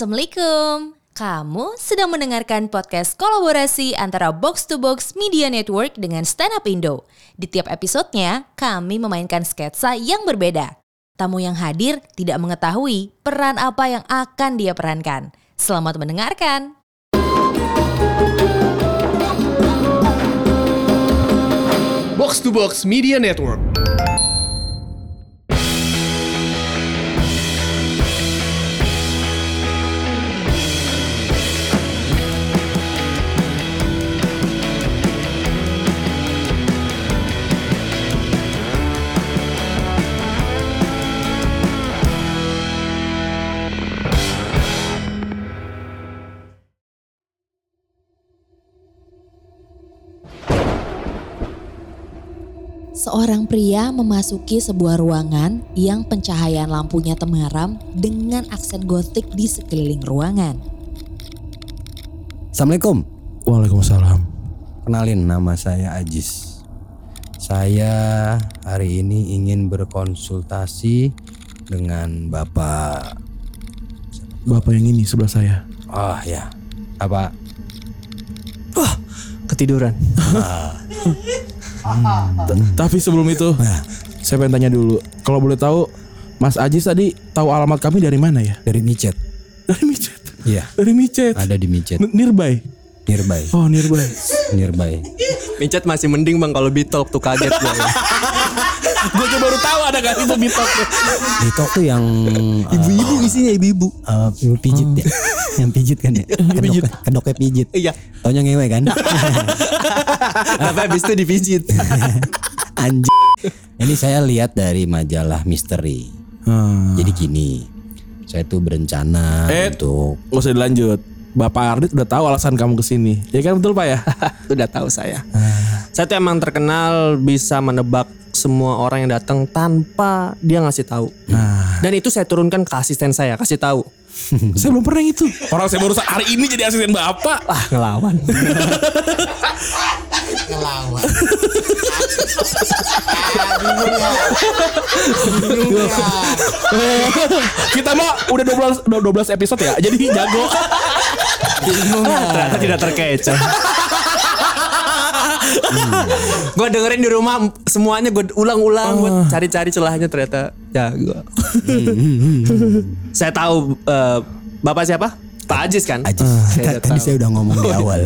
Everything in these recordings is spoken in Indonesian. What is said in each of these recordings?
Assalamualaikum. Kamu sedang mendengarkan podcast kolaborasi antara Box to Box Media Network dengan Stand Up Indo. Di tiap episodenya, kami memainkan sketsa yang berbeda. Tamu yang hadir tidak mengetahui peran apa yang akan dia perankan. Selamat mendengarkan. Box to Box Media Network. Seorang pria memasuki sebuah ruangan yang pencahayaan lampunya temaram dengan aksen gotik di sekeliling ruangan. Assalamualaikum. Waalaikumsalam. Kenalin nama saya Ajis. Saya hari ini ingin berkonsultasi dengan Bapak Bapak yang ini sebelah saya. Oh ya. Apa? Ketiduran. Tapi sebelum itu, saya pengen tanya dulu. Kalau boleh tahu, Mas Ajis tadi tahu alamat kami dari mana ya? Dari micet. Dari micet. Iya, Dari micet. ada di micet. N- Nearby. Nearby. Oh, nearby. Nearby. Micet masih mending bang kalau bitok tuh kaget gue. Gue juga baru tahu ada gak itu bitok. Bitok tuh yang uh, Ibu-ibu isinya ibu-ibu. uh, pijit ya. Yang pijit kan ya. Kedok, kedoknya pijit. Iya. Taunya ngewe kan? Tapi habis itu dipijit. Anjing. Ini saya lihat dari majalah misteri. Hmm. Jadi gini, saya tuh berencana Eh. untuk Gak usah dilanjut. Bapak Ardit udah tahu alasan kamu ke sini. Ya kan betul Pak ya? Udah tahu saya. Saya tuh emang terkenal bisa menebak semua orang yang datang tanpa dia ngasih tahu. Dan itu saya turunkan ke asisten saya, kasih tahu. saya belum pernah itu. Orang saya baru hari ini jadi asisten Bapak. Ah ngelawan. Kita mah udah 12 udah 12 episode ya. Jadi jago. Ternyata tidak terkecoh. Gue dengerin di rumah semuanya gue ulang-ulang gue cari-cari celahnya ternyata jago. saya tahu eh, bapak siapa? Pak Ajis kan? Ajis. Saya Tadi saya udah ngomong di awal.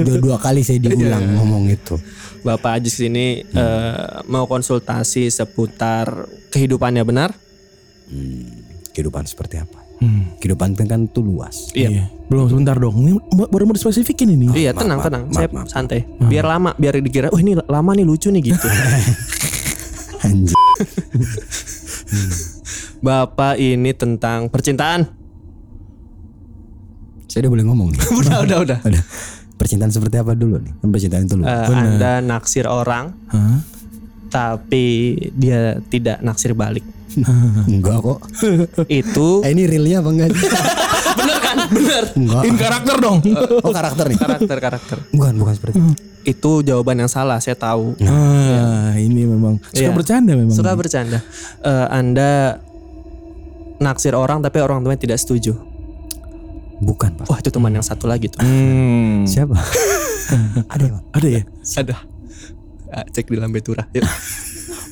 Dua, dua kali saya diulang ngomong itu. Bapak Ajis ini eh, mau konsultasi seputar kehidupannya benar? Kehidupan seperti apa? Kehidupan kan tuh luas. Iya. Belum sebentar dong. Ini ba- baru mau dispesifikin ini. Iya maaf, tenang maaf, tenang, maaf, saya maaf. santai. Biar lama, biar dikira, oh ini lama nih lucu nih gitu. Anjing. Bapak ini tentang percintaan. Saya udah boleh ngomong nih. udah udah udah. Udah. Percintaan seperti apa dulu nih? Kan percintaan itu luas. Eh, anda naksir orang, Hah? tapi dia tidak naksir balik. Enggak kok. Itu Eh, ini realnya apa enggak? bener kan? Bener. Enggak. In karakter dong. Oh karakter nih. Karakter karakter. Bukan, bukan seperti itu. Itu jawaban yang salah, saya tahu. Ah, ini memang suka Iya. bercanda memang. Suka bercanda. Eh, anda naksir orang tapi orang tuanya tidak setuju. Bukan, Pak. Wah itu teman yang satu lagi tuh. Hmm. Siapa? Ada ya? Ada ya? Ada. Cek di lambe turah. Yuk.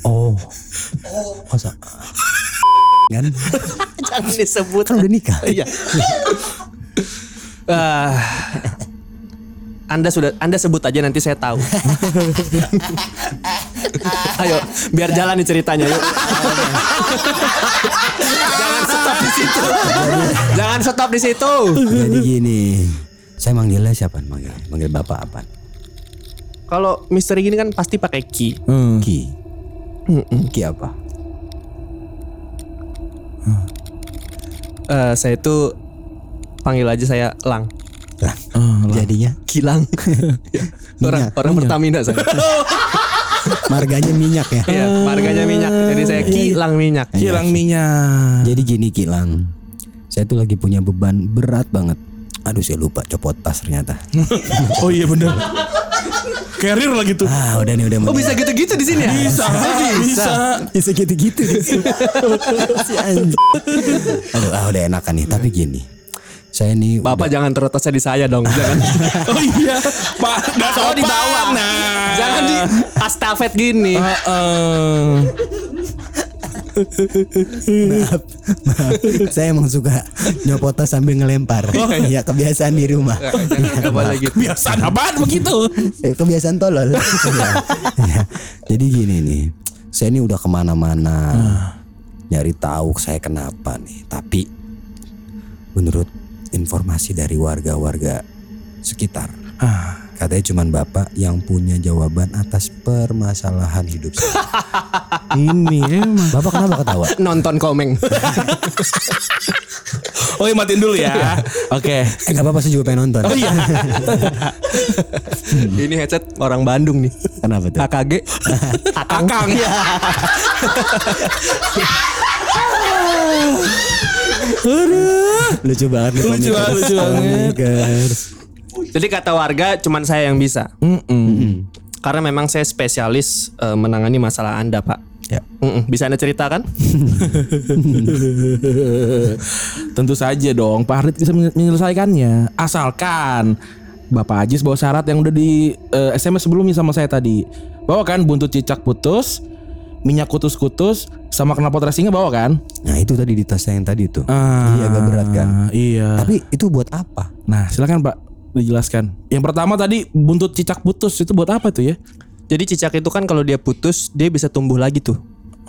Oh. Masa? Kan? Jangan disebut. Kan udah nikah. Iya. Ah, anda sudah Anda sebut aja nanti saya tahu. Ayo, biar jalan nih ceritanya yuk. Jangan stop di situ. Jangan stop di situ. Jadi gini. Saya manggilnya siapa? Manggil, manggil Bapak apa? Kalau misteri gini kan pasti pakai ki. Hmm. Ki. Ki apa? Eh, saya itu panggil aja saya Lang. Lah. Jadinya Kilang. orang Minyak. orang Pertamina saya. marganya minyak ya. Iya, harganya minyak. Jadi saya kilang minyak. Kilang minyak. Jadi gini Kilang. Saya tuh lagi punya beban berat banget. Aduh saya lupa copot tas ternyata. Oh iya bener. Carrier lah gitu. Ah udah nih udah Oh bisa gitu-gitu di sini ya? Bisa, bisa. bisa gitu-gitu di sini. si anjing. Aduh ah udah enakan nih. Tapi gini, Saya nih Bapak jangan terotosnya di saya dong. Jangan. Oh iya, Pak. Nggak Soalnya di sopan. bawah. Nah. Jangan di astafet gini. Heeh. Maaf, maaf. saya emang suka nyopota sambil ngelempar. ya kebiasaan di rumah. Gitu. Biasa apaan begitu? Eh, kebiasaan tolol. Ya, ya. Jadi gini nih, saya ini udah ke mana-mana nyari tahu saya kenapa nih. Tapi menurut informasi dari warga-warga sekitar, katanya cuman bapak yang punya jawaban atas permasalahan hidup saya. Ini emang. Bapak kenapa ketawa? Nonton komeng. Oh iya matiin dulu ya. Oke. Eh nggak apa-apa saya juga pengen nonton. Oh iya. Ini headset orang Bandung nih. Kenapa tuh? KKG. Akang. Lucu banget nih Lucu banget, lucu banget. Jadi kata warga cuman saya yang bisa. Mm-mm. Karena memang saya spesialis eh, menangani masalah Anda, Pak. Ya. Mm-mm. Bisa Anda ceritakan? Tentu saja dong Pak Harit bisa menyelesaikannya Asalkan Bapak Ajis bawa syarat yang udah di eh, SMS sebelumnya sama saya tadi Bawa kan buntut cicak putus Minyak kutus-kutus Sama knalpot racingnya bawa kan Nah itu tadi di tas saya yang tadi tuh. Ah, Jadi agak berat kan. Iya Tapi itu buat apa? Nah silakan Pak dijelaskan Yang pertama tadi buntut cicak putus Itu buat apa tuh ya Jadi cicak itu kan kalau dia putus, dia bisa tumbuh lagi tuh.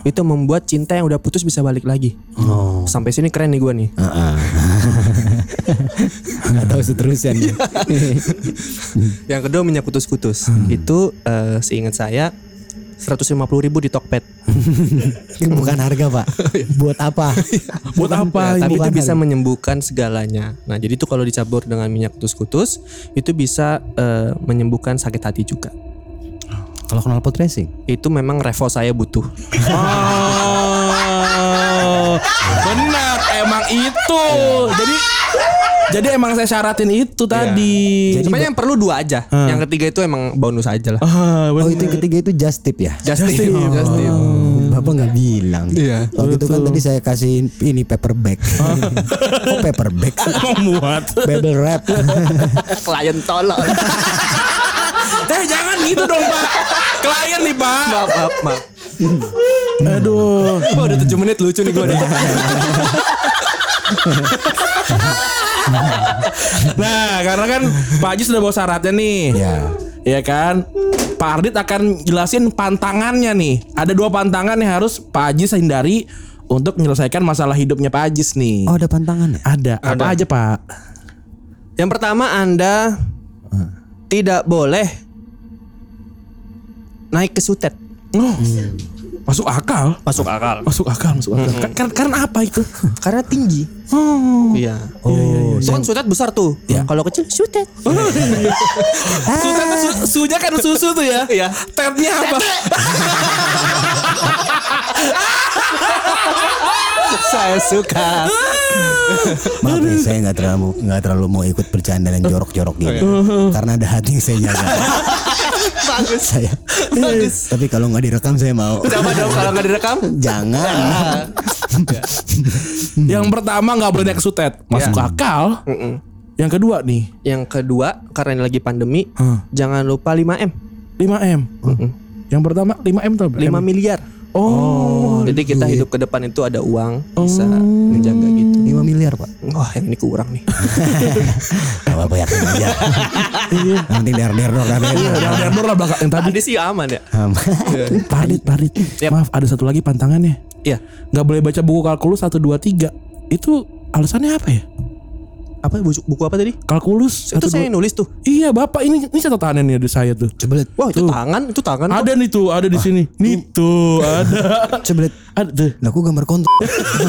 Itu membuat cinta yang udah putus bisa balik lagi. Oh. Sampai sini keren nih gua nih. Nggak tahu seterusnya nih. Yang kedua minyak kutus-kutus. Itu eh, seingat saya 150.000 ribu di Tokped. Bukan harga pak. buat apa? Buat apa Ya, tapi ini itu bisa menyembuhkan segalanya. Nah, jadi itu kalau dicampur dengan minyak kutus-kutus, itu bisa eh, menyembuhkan sakit hati juga. Kalau knalpot racing? Itu memang revo saya butuh. Oh, benar emang itu. Jadi jadi emang saya syaratin itu tadi. Jadi Sebenarnya yang perlu dua aja. Yang ketiga itu emang bonus aja lah. Ah, Oh itu yang ketiga itu just tip ya? Just tip, just tip. Bapak nggak bilang. Iya. Waktu itu kan tadi saya kasih ini paper bag. oh paper bag sih? muat. Bubble wrap. Klien tolol. Eh jangan gitu dong pak. Klien nih pak. maaf, maaf, maaf. Aduh. Wah, udah 7 menit lucu nih gue nih. Nah karena kan Pak Haji sudah bawa syaratnya nih. ya. Iya kan? Pak Ardit akan jelasin pantangannya nih. Ada dua pantangan yang harus Pak Haji hindari untuk menyelesaikan masalah hidupnya Pak Ajis nih. Oh ada pantangannya? Ada. Apa aja Pak? Yang pertama Anda tidak boleh naik ke sutet. Oh. Masuk akal. Masuk akal. Masuk akal, masuk akal. Ka- Karena, karena apa itu? Karena tinggi. Oh. Iya. Oh, Itu kan sutet besar tuh. Kalau kecil sutet. Sudah kan su- sunya kan susu tuh ya. Iya. Tetnya apa? Saya suka. Maaf nih saya nggak terlalu nggak terlalu mau ikut bercanda dan jorok-jorok gini. Karena ada hati saya jaga. Bagus. saya. Bagus. Tapi kalau nggak direkam saya mau. Coba dong kalau nggak direkam. Jangan. Yang pertama nggak boleh naik sutet. Masuk Ya. akal. Mm-mm. Yang kedua nih, Yang kedua karena ini lagi pandemi, Hmm. jangan lupa 5M. 5M. Yang pertama 5M tuh. 5 miliar. Oh. Jadi kita hidup ke depan itu ada uang bisa menjaga gitu. 5 miliar pak. Wah yang ini kurang nih. Gak apa-apa yakin aja. Yang penting der der dor der der. Yang der lah belakang yang tadi. Tadi sih aman ya. Parit, parit. Yap. Maaf, ada satu lagi pantangannya. Iya. Nggak boleh baca buku kalkulus 1 2 3. Itu alasannya apa ya? Apa buku, buku apa tadi? Kalkulus Itu 1 saya 2 yang nulis tuh. Iya, Bapak ini ini catatannya nih ada saya tuh. Coba lihat. Wah itu Tuh. tangan, itu tangan. kok. Ada nih tuh, ada di sini. Nih tuh, ada. Coba lihat. Ada tuh. Lah aku gambar kontol.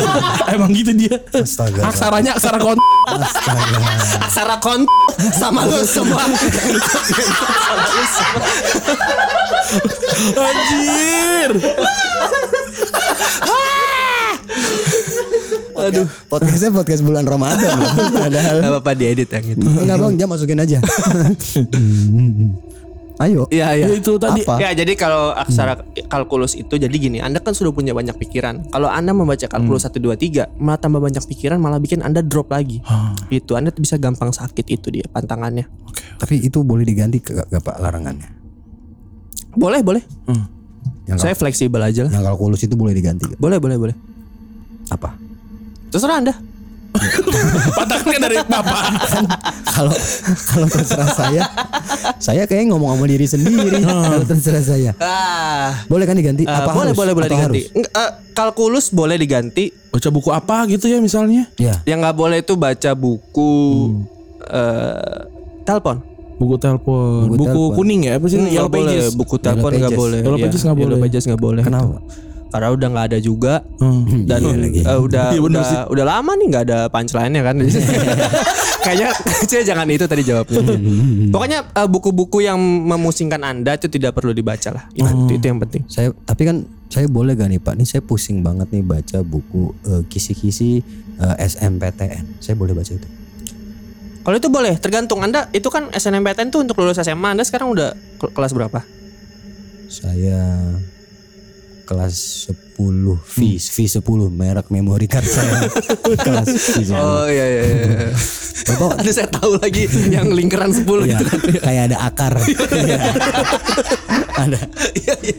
Emang gitu dia. Astaga. Aksaranya aksara kon. Astaga. Aksara kon sama lu semua. Anjir. Aduh. Podcastnya podcast bulan Ramadan. Padahal. Gak apa-apa diedit yang itu. Enggak bang, jam masukin aja. Ayo. Iya iya. Ya, itu tadi. Apa? Ya jadi kalau aksara kalkulus itu jadi gini, Anda kan sudah punya banyak pikiran. Kalau Anda membaca kalkulus 1 2 3, malah tambah banyak pikiran malah bikin Anda drop lagi. Itu Anda bisa gampang sakit itu dia pantangannya. Tapi itu boleh diganti ke gak Pak larangannya? Boleh, boleh. Yang, Saya fleksibel aja lah. yang kalkulus itu boleh diganti gak? Boleh, boleh, boleh. Apa? Terserah Anda. Pantangannya dari bapak. Kalau kalau terserah saya, saya kayak ngomong sama diri sendiri. Kalau terserah saya, Ah. boleh kan diganti? Eh, Apa boleh harus? boleh boleh Atau diganti. harus? Eh, kalkulus boleh diganti. Baca buku apa gitu ya misalnya? Ya. Yang nggak boleh itu baca buku eh telepon. Buku telepon, Buku kuning ya apa sih? Hmm, Yellow nggak boleh. pages. Buku telepon nggak boleh. Yellow pages nggak Yellow boleh. pages nggak boleh. Kenapa? Karena udah nggak ada juga. Hmm. dan eh, udah Iya, udah sih. udah lama nih nggak ada punchline-nya kan. Kayaknya saya jangan itu tadi jawabnya. Pokoknya eh, buku-buku yang memusingkan Anda itu tidak perlu dibaca lah. Itu, Oh. itu yang penting. Saya tapi kan saya boleh gak nih Pak? Nih saya pusing banget nih baca buku eh, kisi-kisi eh, SMPTN. Saya boleh baca itu. Kalau itu boleh, tergantung Anda itu kan SNMPTN tuh untuk lulus SMA. Anda sekarang udah ke- kelas berapa? Saya kelas 10 V V10 merek memory card saya kelas V10. Oh iya iya. iya. Bapak Ada saya tahu lagi yang lingkaran 10 ya, gitu kan. kayak ada akar. Iya. ada.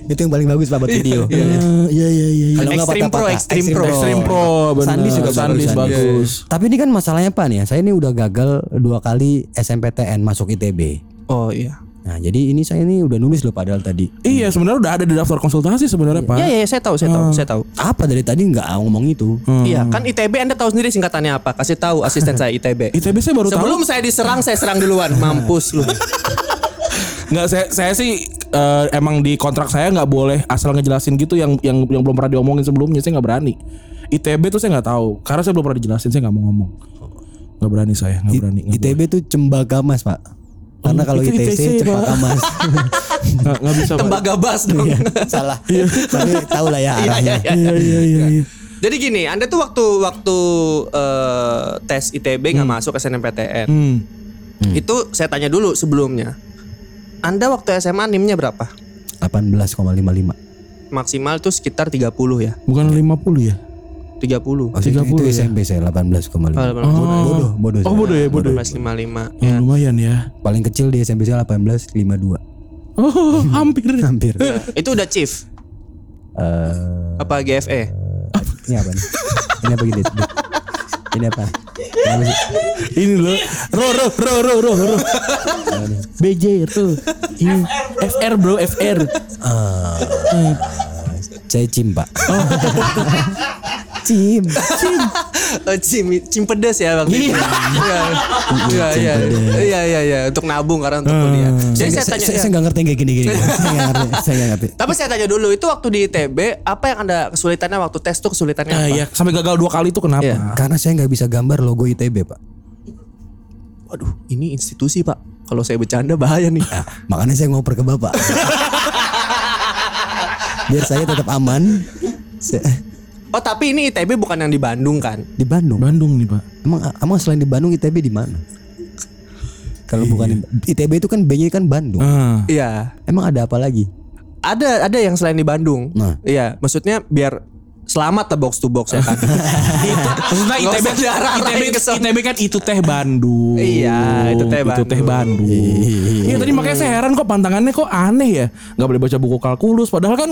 Itu yang paling bagus Pak buat video. Iya iya iya. Kalau nggak Extreme Pro. Extreme Pro. Extreme Pro, benar. Sandi juga Sandi bagus. Bagus. Tapi ini kan masalahnya Pak nih ya. Saya ini udah gagal dua kali SMPTN masuk ITB. Oh iya. Nah, jadi ini saya ini udah nulis loh padahal tadi. Iya sebenarnya udah ada di daftar konsultasi sebenarnya pak. Iya iya saya tahu, saya tahu, saya tahu. Apa dari tadi nggak ngomong itu? Iya, kan ITB Anda tahu sendiri singkatannya apa? Kasih tahu asisten saya ITB. ITB saya baru tahu. Sebelum saya diserang, saya serang duluan. Mampus lu. Nggak saya saya sih eh, emang di kontrak saya nggak boleh asal ngejelasin gitu yang yang yang belum pernah diomongin sebelumnya saya nggak berani. ITB tuh saya nggak tahu karena saya belum pernah dijelasin saya nggak mau ngomong. Nggak berani saya nggak berani. nggak ITB tuh Cembaka Mas, Pak. Karena kalau itu ITC, ITC, Cempaka Pak. Mas. nggak nggak bisa. Tembaga bas dong. Iya, salah. Tapi tahu lah ya arahnya. Iya iya iya. iya. Jadi gini, Anda tuh waktu waktu eh, tes ITB nggak masuk SNMPTN. Hmm. Itu saya tanya dulu sebelumnya. Anda waktu SMA NIM-nya berapa? 18,55. Maksimal tuh sekitar 30 ya. Bukan 50 ya? 30. Oh, itu, 30 itu ya? SMP saya 18,5. Oh, Bodoh, bodoh. Oh saya. bodoh ya bodoh. 1855. Ya, lumayan ya. Paling kecil di SMP saya 18,52. Oh hampir. Hampir. Itu udah chief. Eh, Apa GFE? ini apa nih? Ini apa gitu? Ini apa? Ini loh. Ro ro ro ro ro ro. BJ tuh. Ini FR bro FR. Saya cim, Pak. Oh. cim. Oh, cim, cim pedes ya bang. Iya. Iya, iya, iya, iya, iya, iya, untuk nabung karena untuk kuliah. Jadi saya tanya, saya, saya nggak ngerti kayak gini-gini. saya nggak ngerti. Saya nggak ngerti. tapi saya tanya dulu itu waktu di ITB apa yang anda kesulitannya waktu tes tuh kesulitannya Ah, apa? ya sampai gagal dua kali itu kenapa? Iya. Karena saya nggak bisa gambar logo ITB, Pak. Waduh, ini institusi pak. Kalau saya bercanda bahaya nih. Nah, makanya saya ngoper ke Bapak. Biar saya tetap aman. Saya- Oh tapi ini ITB bukan yang di Bandung kan? di Bandung. Bandung nih pak. Emang emang selain di Bandung ITB di mana? Kalau bukan di- ITB itu kan B-nya kan Bandung. Ah. Iya. Emang ada apa lagi? Ada ada yang selain di Bandung. Nah. Iya, maksudnya biar selamat lah box to box ya kan. Itu maksudnya ITB diarah-arahin ITB. ITB kan itu teh Bandung. Iya, itu teh Itu teh Bandung. Bandung. Iya tadi makanya saya heran kok pantangannya kok aneh ya. Gak boleh baca buku kalkulus padahal kan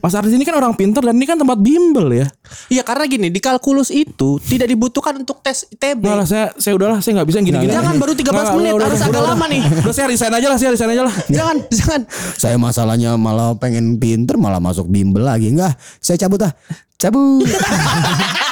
Mas Ardi ini kan orang pinter dan ini kan tempat bimbel ya. Iya karena gini di kalkulus itu tidak dibutuhkan untuk tes ITB. Nggak lah saya saya udahlah saya nggak bisa yang gini-gini. Jangan, baru 13 Nggak, nggak, menit, udah, harus udah, agak udah. lama nih. Udah saya resign aja lah, saya resign aja lah. jangan, jangan. Saya masalahnya malah pengen pinter malah masuk bimbel lagi. Enggak, saya cabut ah. Cabut.